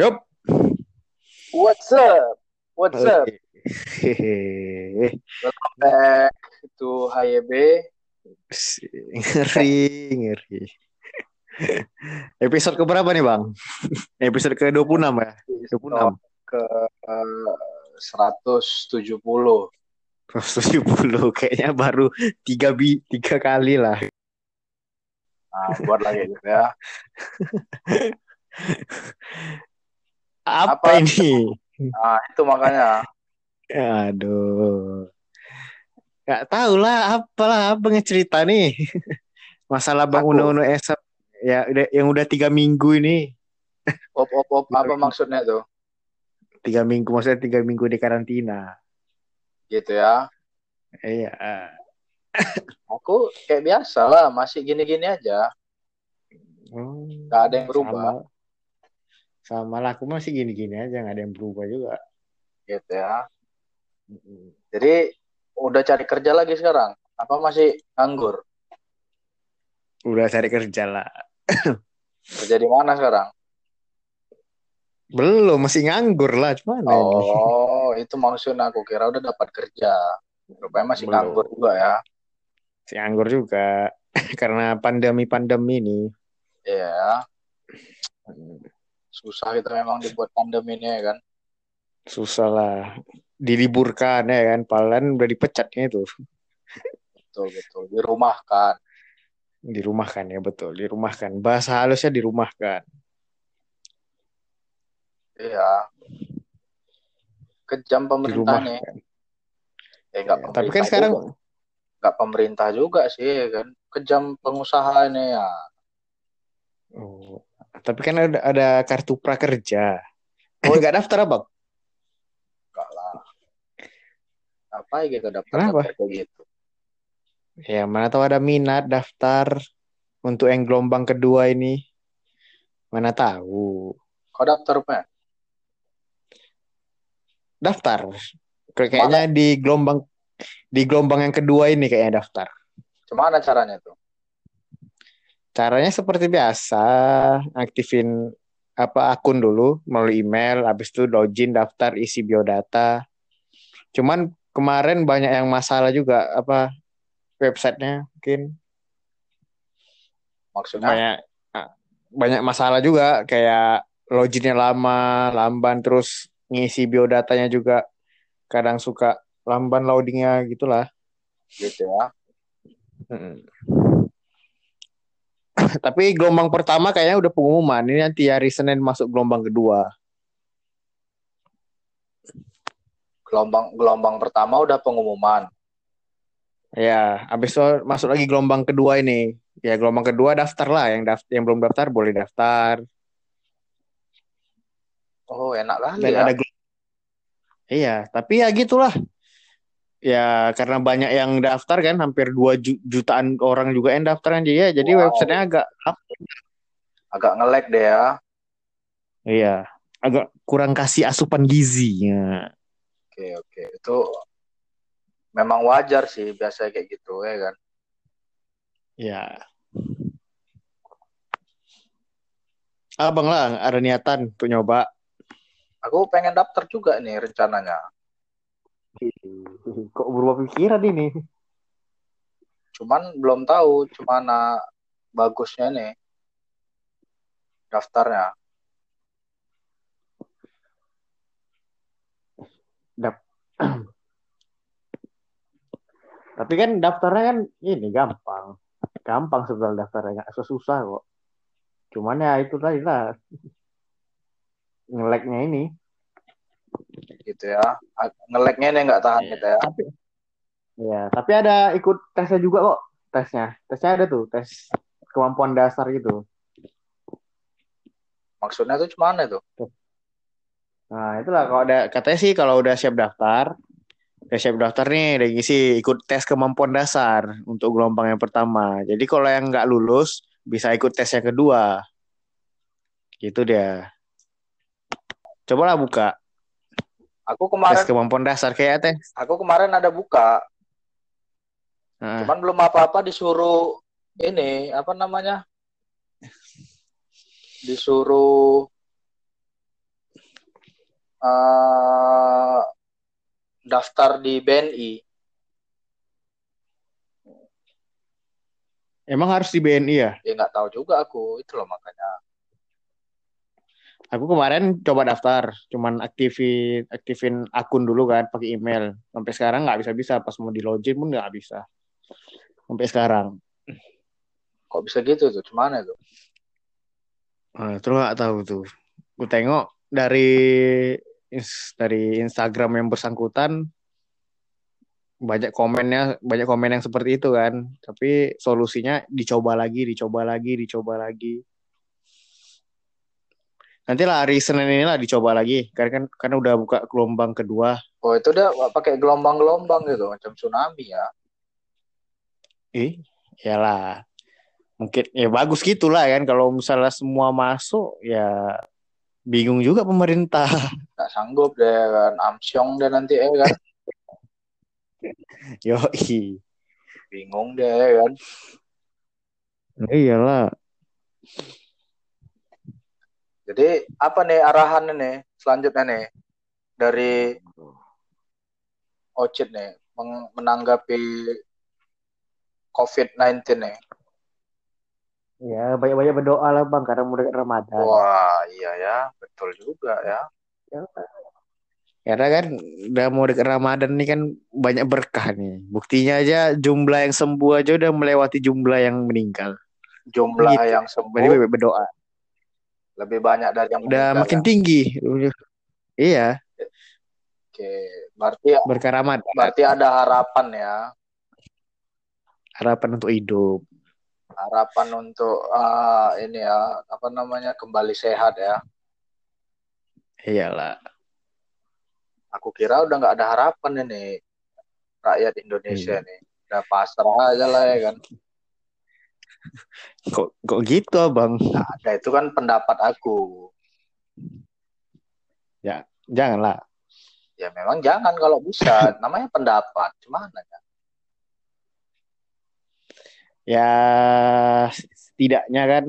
Yup. What's up? What's up? Hehehe. Welcome back to HYB. Ngeri, ngeri. Episode keberapa nih, Bang? Episode ke-26 ya? 26. Ke eh, 170. 170 kayaknya baru tiga bi tiga kali lah. Nah, buat lagi gitu ya. Apa, Apa? ini? Nah, itu makanya. Aduh. Gak tahu lah, apalah apa ngecerita nih. Masalah Bang Aku. Uno Uno Esap ya udah yang udah tiga minggu ini. Op, op, op, apa maksudnya tuh? Tiga minggu maksudnya tiga minggu di karantina. Gitu ya. Iya. Aku kayak biasa lah, masih gini-gini aja. Hmm, Gak ada yang berubah. Sama, sama lah, aku masih gini-gini aja, nggak ada yang berubah juga. Gitu ya. Jadi, udah cari kerja lagi sekarang? Apa masih nganggur? Udah cari kerja lah. Kerja di mana sekarang? Belum, masih nganggur lah. Cuman ini. Oh, itu maksudnya aku kira udah dapat kerja. Rupanya masih Belum. nganggur juga ya. Masih nganggur juga. Karena pandemi-pandemi ini. Iya, susah kita memang dibuat pandemi ini ya kan. Susah lah. Diliburkan ya kan. Palan udah dipecatnya itu. Betul, betul. Dirumahkan. Dirumahkan ya, betul. Dirumahkan. Bahasa halusnya dirumahkan. Iya. Kejam pemerintah nih. Eh, Ya, tapi kan sekarang juga. Nggak pemerintah juga sih ya kan. Kejam pengusaha ini ya. Oh, tapi kan ada, ada kartu prakerja. Oh. Nggak daftar abang? Enggak lah. Apa ya kita daftar Kenapa? daftar kayak gitu. Ya, mana tahu ada minat daftar untuk yang gelombang kedua ini. Mana tahu. Kau daftar apa? Daftar. Kayak- Kayaknya di gelombang di gelombang yang kedua ini kayaknya daftar. Gimana caranya tuh? Caranya seperti biasa, aktifin apa akun dulu melalui email, habis itu login, daftar, isi biodata. Cuman kemarin banyak yang masalah juga apa websitenya mungkin Maksudnya? banyak banyak masalah juga kayak loginnya lama, lamban terus ngisi biodatanya juga kadang suka lamban loadingnya gitulah. Gitu ya. Tapi gelombang pertama kayaknya udah pengumuman. Ini nanti hari Senin masuk gelombang kedua. Gelombang gelombang pertama udah pengumuman. Ya, habis itu masuk lagi gelombang kedua ini. Ya, gelombang kedua daftar lah. Yang daftar, yang belum daftar boleh daftar. Oh, enak kali Dan ya. ada Iya, tapi ya gitulah. Ya, karena banyak yang daftar kan, hampir 2 ju- jutaan orang juga yang daftar kan dia. Jadi Wow. websitenya agak Agak nge-lag deh ya. iya, agak kurang kasih asupan gizinya. Oke, oke. Itu memang wajar sih biasa kayak gitu ya kan. Ya. Abang lah, ada niatan untuk nyoba. Aku pengen daftar juga nih rencananya. Kok berubah pikiran ini? Cuman belum tahu gimana bagusnya nih daftarnya. Tapi kan daftarnya kan ini gampang. Gampang sebetulnya daftarnya, nggak susah kok. Cuman ya itu tadi lah. Ngeleknya ini. Gitu ya. A- Nge-lagnya nih nggak tahan Iya. kita ya. Tapi ya, tapi ada ikut tesnya juga kok. Tesnya. Tesnya ada tuh, tes kemampuan dasar gitu. Maksudnya tuh gimana tuh? Nah, itulah kalau ada katanya sih kalau udah siap daftar, udah siap daftar nih, udah ngisi ikut tes kemampuan dasar untuk gelombang yang pertama. Jadi kalau yang nggak lulus bisa ikut tes yang kedua. Gitu dia. Cobalah buka Aku tes kemarin kemampuan dasar kayak tes. aku kemarin ada buka, Nah, cuman belum apa-apa disuruh ini apa namanya? Disuruh uh, daftar di BNI. Emang harus di BNI ya? Ya nggak tahu juga aku, itu loh makanya. Aku kemarin coba daftar, cuman aktifin aktifin akun dulu kan pakai email. Sampai sekarang nggak bisa bisa, pas mau di login pun nggak bisa. Sampai sekarang. Kok bisa gitu tuh? Cuman itu? Nah, terus nggak tahu tuh. Gue tengok dari dari Instagram yang bersangkutan banyak komennya banyak komen yang seperti itu kan tapi solusinya dicoba lagi dicoba lagi dicoba lagi nanti lah hari Senin ini lah dicoba lagi. Karena kan kan udah buka gelombang kedua. Oh itu udah pakai gelombang-gelombang gitu. Macam tsunami ya. Ih lah mungkin ya bagus gitulah kan. Kalau misalnya semua masuk ya bingung juga pemerintah. Nggak sanggup deh kan. Amsyong deh nanti ya kan. Yo, bingung deh kan. Iyalah. Jadi apa nih arahan nih selanjutnya nih dari Ocit nih menanggapi COVID-19 nih? Ya, banyak-banyak berdoa lah bang karena mulai Ramadan. Wah, iya ya, betul juga ya. ya karena kan udah mau dekat Ramadan nih kan banyak berkah nih. Buktinya aja jumlah yang sembuh aja udah melewati jumlah yang meninggal. Jumlah gitu. yang sembuh. Jadi berdoa. Lebih banyak dari yang udah makin ya? tinggi. Iya. Oke, berarti berkah Ramadan. Berarti ada harapan ya. Harapan untuk hidup. Harapan untuk uh, ini ya, apa namanya? kembali sehat ya. Iyalah aku kira udah nggak ada harapan ini rakyat Indonesia hmm. nih udah pasrah aja lah ya kan kok kok gitu bang nah, ada itu kan pendapat aku. Ya janganlah. Ya memang jangan kalau bisa. Namanya pendapat gimana ya ya setidaknya kan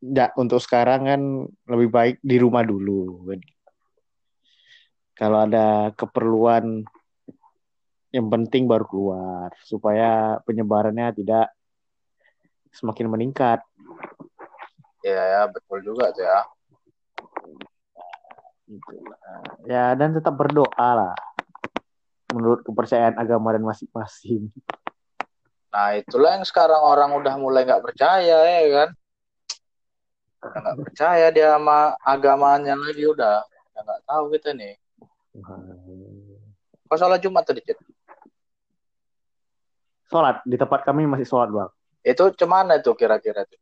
ya, untuk sekarang kan lebih baik di rumah dulu. Kalau ada keperluan yang penting baru keluar supaya penyebarannya tidak semakin meningkat. Ya, ya betul juga tuh ya. Ya dan tetap berdoa lah menurut kepercayaan agama dan masing-masing. Nah itulah yang sekarang orang udah mulai nggak percaya ya kan. Nggak percaya dia sama agamanya lagi udah nggak tahu kita nih. Kau sholat Jumat tadi, Cid? Sholat. Di tempat kami masih sholat, Bang. Itu cemana itu kira-kira itu?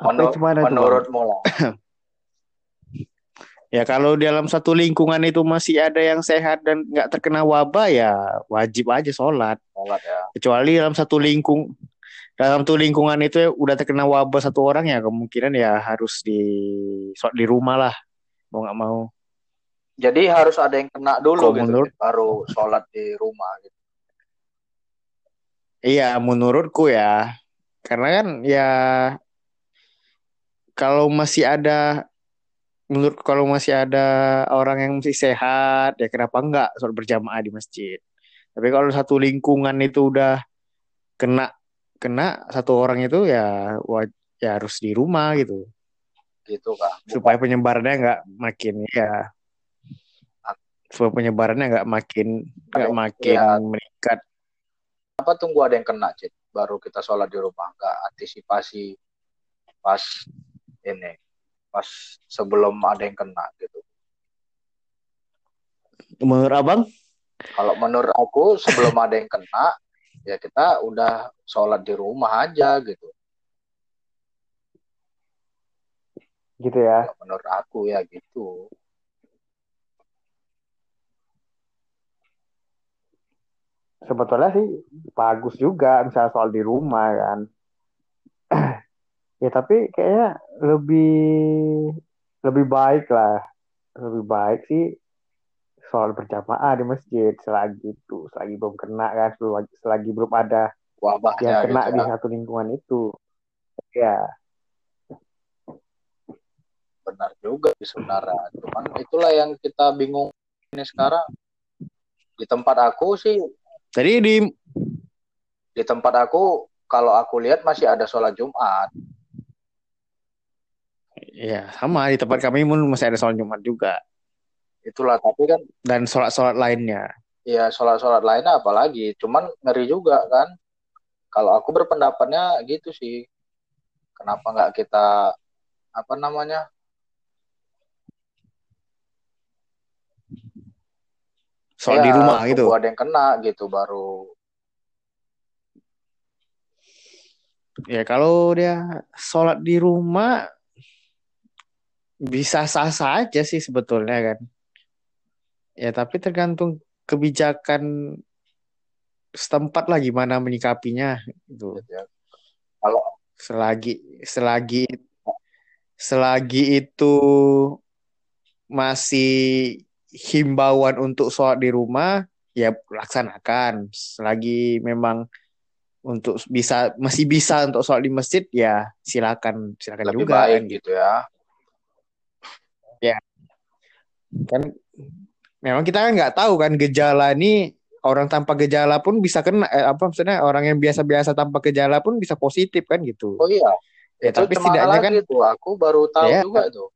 Menur cemana menurutmu lah. ya kalau dalam satu lingkungan itu masih ada yang sehat dan nggak terkena wabah ya wajib aja sholat. Sholat ya. Kecuali dalam satu lingkung dalam tuh lingkungan itu ya, udah terkena wabah satu orang ya kemungkinan ya harus di di rumah lah mau nggak mau jadi harus ada yang kena dulu Kalo gitu menurut, baru sholat di rumah gitu. Iya menurutku ya. Karena kan ya kalau masih ada menurut kalau masih ada orang yang masih sehat ya kenapa enggak sholat berjamaah di masjid? Tapi kalau satu lingkungan itu udah kena kena satu orang itu ya ya harus di rumah gitu. Gitu kak. Supaya penyebarannya nggak makin ya supaya penyebarannya nggak makin nggak makin ya. meningkat. Apa tunggu ada yang kena cit baru kita sholat di rumah. Nggak antisipasi pas ini pas sebelum ada yang kena gitu. Menurut abang? Kalau menurut aku sebelum ada yang kena ya kita udah sholat di rumah aja gitu. Gitu ya. Menurut aku ya gitu sebetulnya sih bagus juga misalnya soal di rumah kan. Ya tapi kayaknya lebih lebih baik lah. Lebih baik sih sholat berjamaah di masjid selagi itu selagi belum kena kan selagi, selagi belum ada wabah yang kena gitu, di ya. satu lingkungan itu. Ya benar juga di sebenarnya cuman itulah yang kita bingung ini sekarang. Di tempat aku sih Jadi di di tempat aku kalau aku lihat masih ada sholat Jumat. Ya sama. Di tempat kami pun masih ada sholat Jumat juga. Itulah tapi kan dan sholat-sholat lainnya. ya sholat-sholat lainnya apalagi. Cuman ngeri juga kan. Kalau aku berpendapatnya gitu sih. Kenapa nggak kita apa namanya Sholat ya, di rumah gitu. ada yang kena gitu baru Ya kalau dia sholat di rumah bisa sah-sah aja sih sebetulnya kan. Ya tapi tergantung kebijakan setempat lah gimana menyikapinya gitu. gitu ya kalau Selagi selagi selagi itu masih himbauan untuk sholat di rumah ya laksanakan. Selagi memang untuk bisa masih bisa untuk sholat di masjid ya silakan silakan lebih juga baik kan gitu ya. Kan memang kita kan nggak tahu kan gejala ini orang tanpa gejala pun bisa kena eh, apa maksudnya orang yang biasa-biasa tanpa gejala pun bisa positif kan gitu. Oh iya. Ya itu tapi setidaknya kan tuh aku baru tahu Ya. juga tuh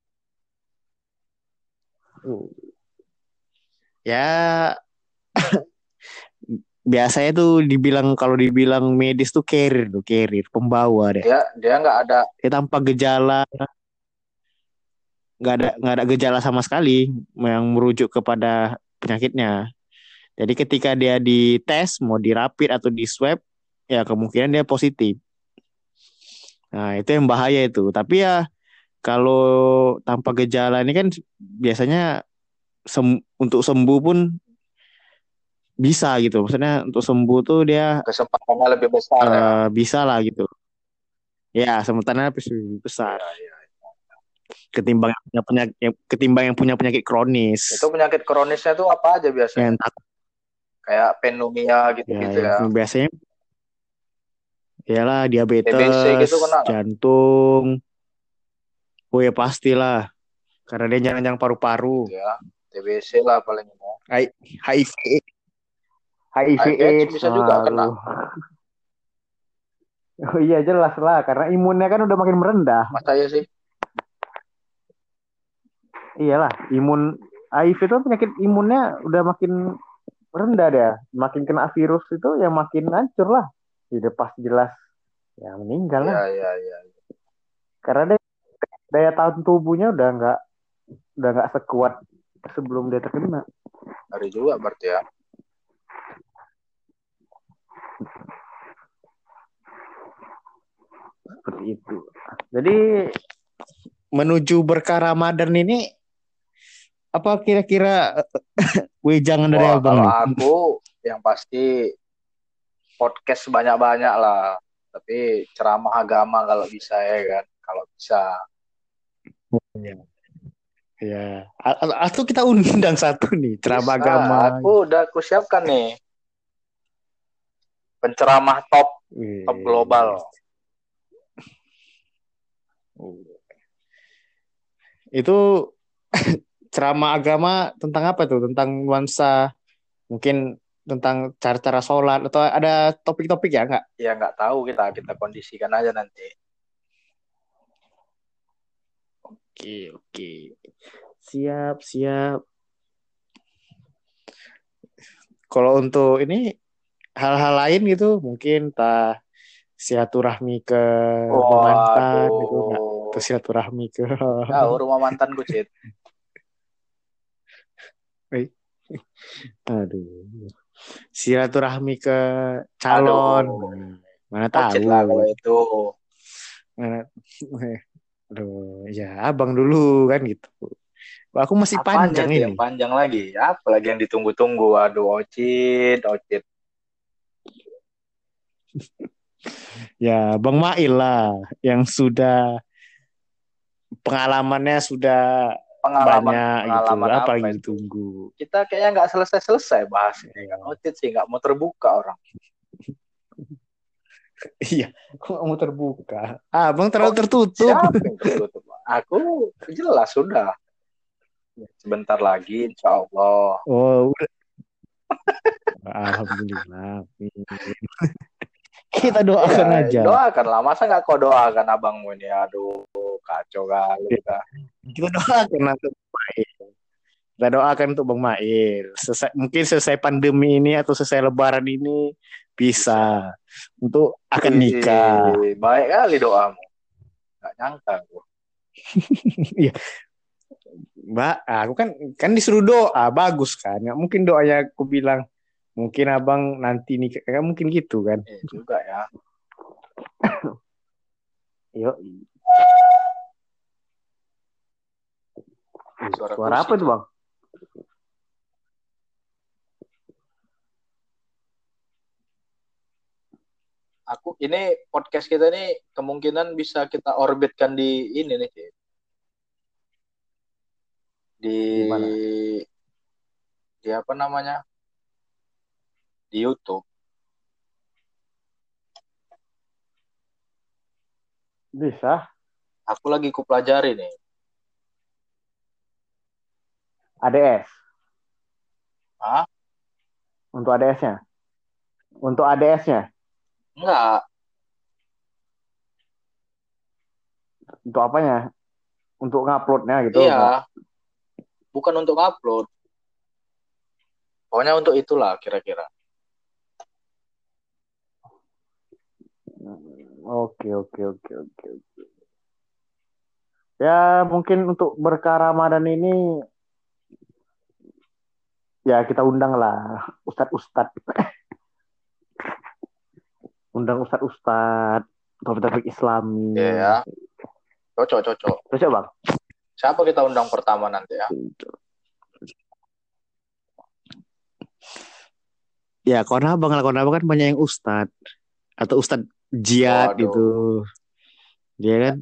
ya biasanya tuh dibilang kalau dibilang medis tuh carrier tuh carrier pembawa deh. Dia dia nggak ada. Dia tanpa gejala. Nggak ada nggak ada gejala sama sekali yang merujuk kepada penyakitnya. Jadi ketika dia dites mau di rapid atau di swab ya kemungkinan dia positif. Nah itu yang bahaya itu. Tapi ya kalau tanpa gejala ini kan biasanya sem- untuk sembuh pun bisa gitu maksudnya untuk sembuh tuh dia kesempatannya lebih besar ya. eh, bisa lah gitu ya sementara lebih besar Ya, ya. ketimbang yang punya penyakit ketimbang yang punya penyakit kronis Itu penyakit kronisnya tuh apa aja biasanya? yang Kayak pneumonia ya, gitu-gitu ya. yang biasanya iyalah diabetes gitu kena jantung oh ya pastilah karena dia nyerang paru-paru ya. TBC lah paling ini. HIV HIV AIDS bisa juga kena. aduh. Oh iya jelas lah karena imunnya kan udah makin merendah. Masa ya sih? Iyalah, imun HIV itu penyakit imunnya udah makin rendah dia. Makin kena virus itu ya makin hancur lah. Udah pas jelas ya meninggal Iya, lah. iya, iya. Karena dia, daya tahan tubuhnya udah nggak udah nggak sekuat sebelum dia terkena. Hari juga berarti ya. Seperti itu. Jadi menuju berkah Ramadan ini apa kira-kira wejangan dari Wah, abang kalau nih? aku yang pasti podcast banyak-banyak lah. Tapi ceramah agama kalau bisa ya kan. Kalau bisa. Ya, A- a- atau kita undang satu nih ceramah agama. Aku udah aku siapkan nih. Penceramah top, Wih. top global. Itu ceramah agama tentang apa tuh? Tentang nuansa mungkin tentang cara-cara sholat atau ada topik-topik ya nggak? Ya nggak tahu kita, kita kondisikan aja nanti. Oke, oke. Siap, siap. Kalau untuk ini hal-hal lain gitu mungkin entah silaturahmi ke rumah mantan gitu nggak? Waduh. Atau silaturahmi ke Tahu rumah mantanku, Cit. aduh. Silaturahmi ke calon. Aduh. Mana tahu. lah kalau itu. Mana Aduh, ya abang dulu kan gitu. Aku masih panjang ini. yang panjang lagi? Apa lagi yang ditunggu-tunggu? Aduh, Ocit, Ocit. Ya, Bang Mail lah yang sudah pengalamannya sudah Pengalaman, banyak gitu. pengalaman Apa apa itu? ditunggu? Kita kayaknya nggak selesai-selesai bahas ini kan. Ocit sih nggak mau terbuka orang. Iya, kok mau terbuka? Ah, Bang terlalu tertutup. Siapa yang tertutup? Pak? Aku jelas sudah. Sebentar lagi, insya Allah. Oh, udah. Alhamdulillah. Kita doakan Ya, aja. Doakan lah. Masa nggak kau doakan abangmu ini? Aduh, kacau kali kita. Kita doakan untuk Mail. Kita doakan untuk Bang Mail. Selesai, mungkin selesai pandemi ini atau selesai lebaran ini bisa untuk akan nikah. Ih, Baik kali doamu. Nggak nyangka aku. Mbak, aku kan kan disuruh doa, bagus kan? Nggak mungkin doanya aku bilang mungkin abang nanti nikah, kan mungkin gitu kan? Iya juga ya. Yuk. Suara Suara apa tuh bang? Aku ini podcast kita ini kemungkinan bisa kita orbitkan di ini nih. Di Di mana? di apa namanya? Di YouTube. Bisa. Aku lagi kupelajari nih. ADS. Hah? Untuk ADS-nya. Untuk ADS-nya. Enggak, Untuk apanya? Untuk nguploadnya gitu. iya. Bukan untuk upload. Pokoknya untuk itulah kira-kira. Oke, oke, oke, oke, oke. Ya, mungkin untuk berkah Ramadan ini ya kita undang lah ustadz-ustadz. Undang ustadz-ustadz, topik-topik Islami. Iya ya. Cocok, cocok. Terus ya, Bang? Siapa kita undang pertama nanti ya? Ya, kawan abang lah, kawan abang kan banyak yang ustadz. Atau ustadz jihad Waduh. gitu. Dia kan,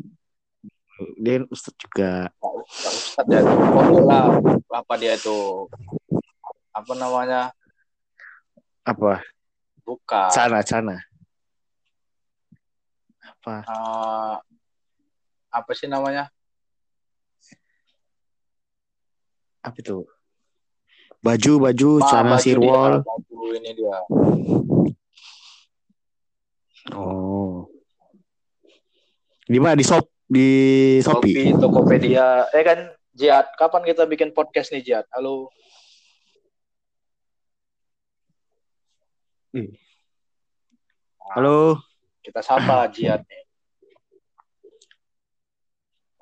dia kan ustadz juga. Pak Ustadz ya. Pokoknya lah apa dia itu apa namanya? Apa? Bukan. Cana, cana. Apa? Eh, apa sih namanya? Apa itu? Baju, baju. Dia, baju ini dia. Oh. Di mana? Di shop, di Shopee. Shopee, Tokopedia. Eh kan Jihad, kapan kita bikin podcast nih Jihad? Halo. Halo. Kita sapa Jihad nih.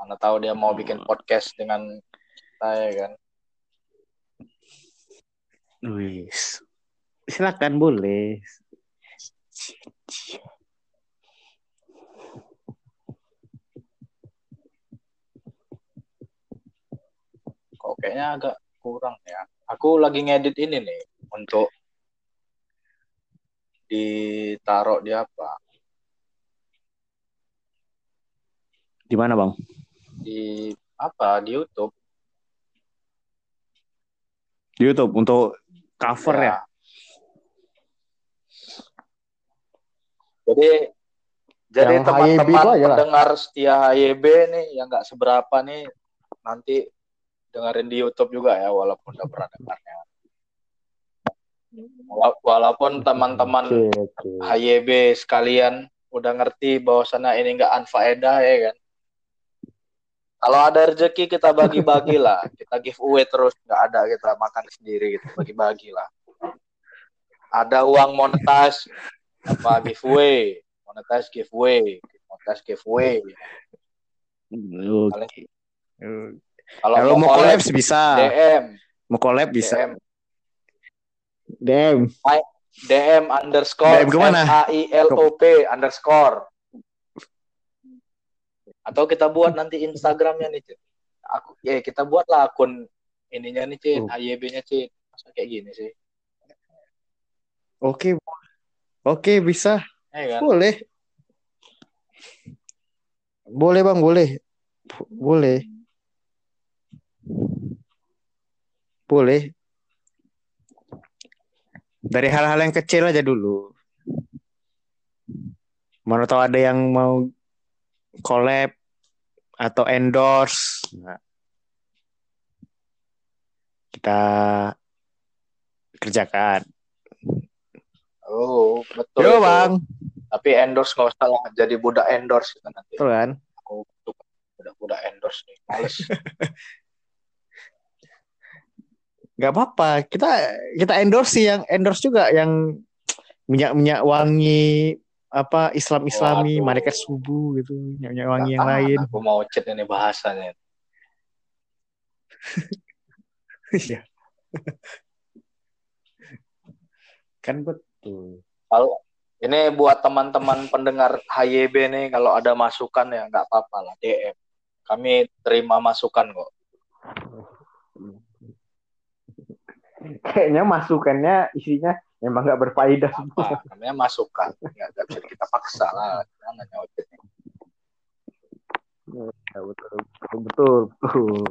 Mana tahu dia mau bikin podcast dengan kita ya kan. Wis. Silakan boleh. Kok kayaknya agak kurang ya. Aku lagi ngedit ini nih untuk ditaruh di apa? Di mana, Bang? Di apa? Di YouTube. Di YouTube untuk cover ya. Jadi jadi itu teman-teman pendengar setia HYB nih yang nggak seberapa nih nanti dengerin di YouTube juga ya walaupun udah pernah dengarnya. Wala- Walaupun teman-teman oke. HYB sekalian udah ngerti bahwasannya ini nggak anfaedah ya kan. Kalau ada rezeki kita bagi-bagi lah, kita giveaway terus nggak ada kita makan sendiri gitu, bagi-bagi lah. Ada uang monetize apa giveaway, monetize giveaway, monetize giveaway. Oke. Kalau Kalau mau collab bisa. DM, Mau collab bisa. DM, DM. DM underscore DM ke mana? A I L O P underscore. Atau kita buat nanti Instagramnya nih, Cid. Aku, ya kita buatlah akun ininya nih, Cid, Oh. HYB-nya, Cid. Masa kayak gini sih? Oke. Oke, bisa. Ya kan? Boleh. Boleh, Bang, boleh. Boleh. Boleh. Dari hal-hal yang kecil aja dulu. Mana tahu ada yang mau collab atau endorse. Nah, kita kerjakan. Oh, betul. Yo bang, Tapi endorse nggak usah lah. Jadi budak endorse kita nanti. betul kan? Aku budak-budak endorse nih. Males. Gak apa-apa, kita kita endorse sih yang endorse juga yang minyak-minyak wangi apa Islam-Islami, Waduh. malaikat subuh gitu, minyak-minyak wangi yang lain. Aku mau chat ini bahasanya. Iya. kan betul. Kalau ini buat teman-teman pendengar HYB nih, kalau ada masukan ya nggak apa-apa lah DM. Kami terima masukan kok. Kayaknya masukannya isinya memang nggak berfaedah semua. Apa? Namanya masukan. Nggak, nggak bisa kita paksa lah. Gimana nyautin? Ya, betul, betul, betul, betul.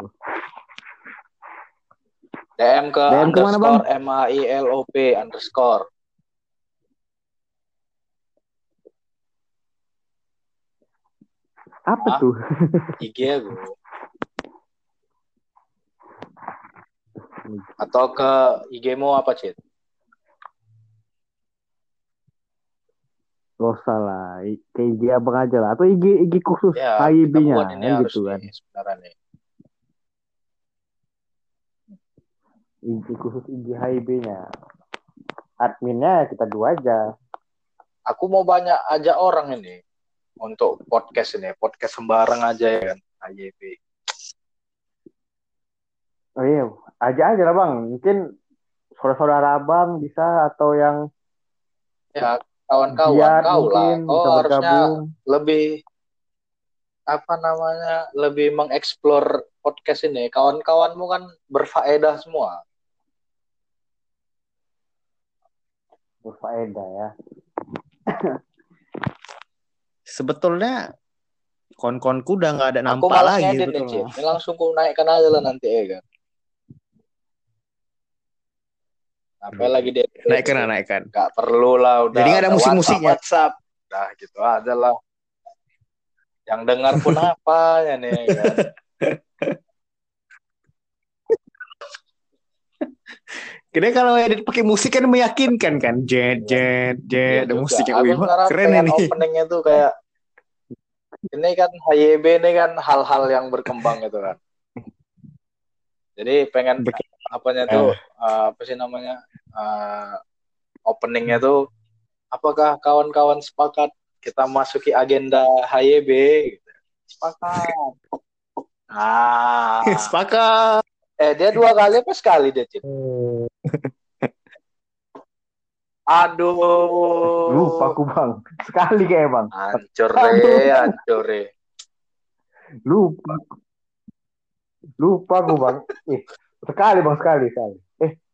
DM ke DM underscore M A I L O P underscore. Apa Hah? tuh? IG aku. Atau ke IG-mu apa, Cid? Gak usah lah, ke IG abang aja lah. Atau IG IG khusus Ya, HIB-nya kan gitu kan. sebenarnya. IG khusus IG HIB-nya. Adminnya kita dua aja. Aku mau banyak ajak orang ini untuk podcast ini, podcast sembarang aja ya kan, HYB. Oh iya, aja aja lah bang. Mungkin saudara-saudara abang bisa atau yang Ya, kawan-kawan kau lah. Kau harusnya bergabung. lebih apa namanya lebih mengeksplor podcast ini kawan-kawanmu kan berfaedah semua berfaedah ya. Sebetulnya kon-konku udah nggak ada nampak lagi sebetulnya. Ini langsung ku naikkan aja lah nanti ya kan apa Hmm. lagi dia Naikkan, lah, naikkan. nggak perlu lah udah Jadi nggak ada musik-musiknya. WhatsApp, WhatsApp. nah gitu aja lah yang dengar pun apa ya nih ya kan? Kira kalau edit pakai musik kan meyakinkan kan, jet jet jet, Iya ada musiknya. Aku Wih, keren ini. openingnya tuh kayak ini kan HYB ini kan hal-hal yang berkembang gitu kan. Jadi pengen Ber- apanya tuh uh, apa sih namanya uh, openingnya tuh apakah kawan-kawan sepakat kita masuki agenda HYB? Gitu. Sepakat. Ah, Sepakat. eh dia dua kali apa sekali dia Cid? Aduh. Lupa aku bang. Sekali kayak bang. Hancur deh, hancur deh. Lupa. Lupa aku bang. Eh, sekali bang sekali sekali.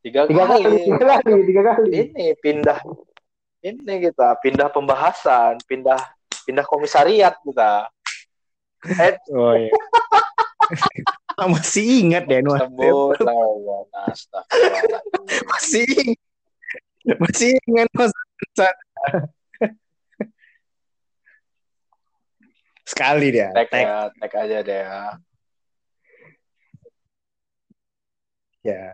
Tiga, tiga kali, kali. tiga kali, tiga kali. Ini pindah ini kita pindah pembahasan, pindah pindah komisariat kita. Eh, Oh iya. Masih ingat deh. Astagfirullahaladzim. Masih ingat. Masih ingat Mas. Sekali dia. Tag Tag. ya, tag aja deh ya. Ya.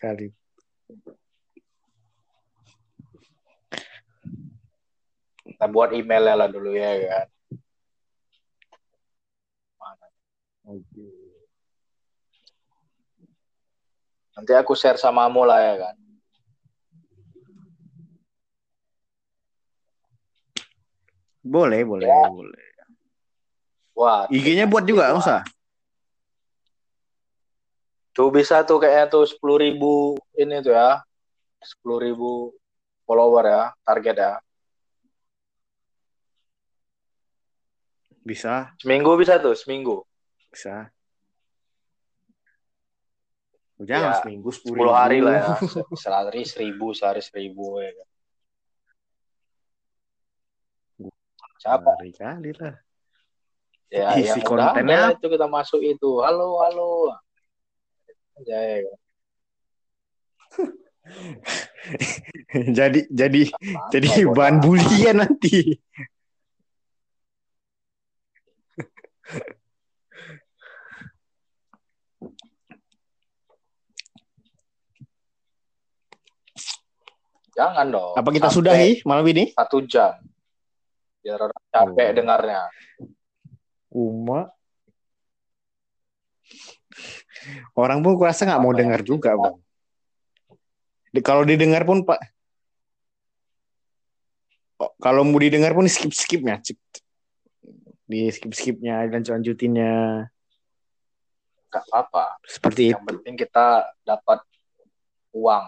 Sekali. Kita buat emailnya lah dulu ya kan. Mana? Oke. Nanti aku share sama kamu lah ya kan. Boleh, boleh, Ya. boleh. Wah, IG-nya buat juga, nggak usah. Tuh bisa tuh kayaknya tuh sepuluh ribu ini tuh ya. sepuluh ribu follower ya, target ya. Bisa, Seminggu bisa tuh, seminggu. bisa. Jangan Ya, seminggu sepuluh 10 hari lah ya. Se- Sehari seribu, sehari seribu ya. kan. Siapa? Hari kali lah. Ya, Isi udah kontennya itu kita masuk itu. Halo, halo. Jaya, ya, ya. jadi jadi Apa jadi apa, bahan apa. bulian ya nanti. Jangan dong. Apa kita sudahi malam ini? Satu jam. Biar orang capek oh. dengarnya. Uma Orang pun kurasa nggak mau yang dengar juga, bang. Di- kalau didengar pun pak, Oh, kalau mau didengar pun skip skipnya, di skip skipnya dan lanjutinnya Gak apa-apa. seperti Yang itu. penting kita dapat uang.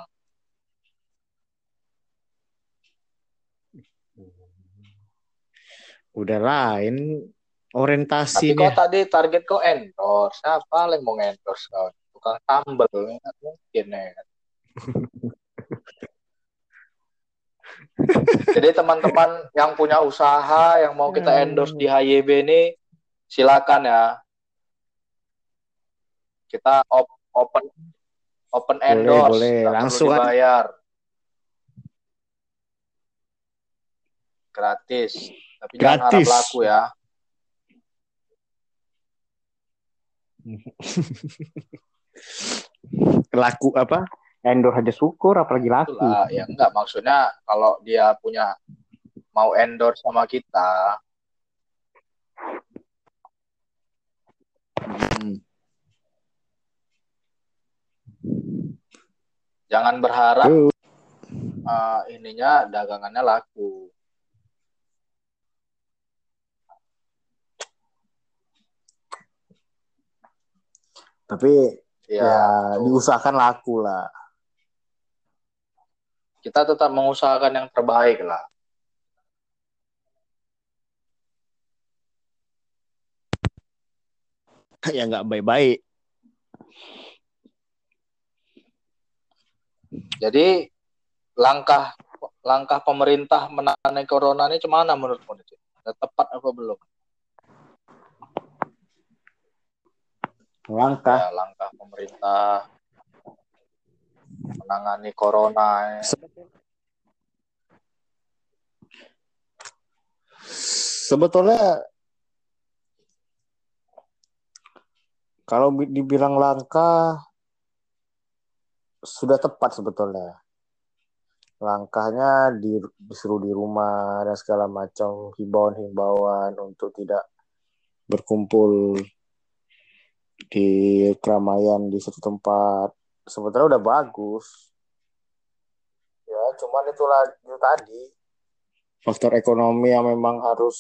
Udah lain Tapi orientasinya. kau tadi target kau endorse. Siapa yang mau endorse kau? Tukang sambel. Nggak Mungkin ya. Jadi teman-teman yang punya usaha yang mau kita endorse di HYB ini silakan ya. Kita op- open open Boleh, endorse, boleh. perlu Langsung aja. dibayar. Gratis. Tapi jangan harap Gratis. laku ya. laku apa? Endor aja syukur, apalagi laku. Itulah ya enggak maksudnya kalau dia punya mau endorse sama kita Hmm. jangan berharap eh, ininya dagangannya laku. Tapi Ya, ya, tuh. diusahakan laku lah. kita tetap mengusahakan yang terbaik lah. ya nggak baik-baik. Jadi langkah langkah pemerintah menangani corona ini cemana menurutmu? Udah tepat apa belum? Langkah. Ya, langkah pemerintah menangani corona. ya. Sebetulnya kalau bi- dibilang langkah sudah tepat sebetulnya. Langkahnya di, disuruh di rumah dan segala macam himbauan-himbauan untuk tidak berkumpul di keramaian di satu tempat. Sebetulnya udah bagus. Ya, cuman itulah itu tadi faktor ekonomi yang memang harus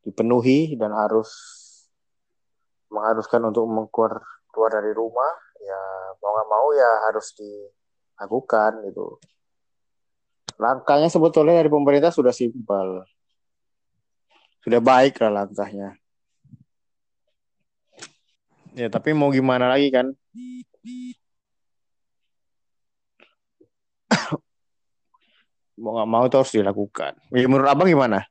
dipenuhi dan harus mengharuskan untuk mengkeluar keluar dari rumah ya mau nggak mau ya harus dilakukan gitu langkahnya sebetulnya dari pemerintah sudah simpel sudah baik lah langkahnya ya tapi mau gimana lagi kan? Mau nggak mau itu harus dilakukan. Ya, menurut abang gimana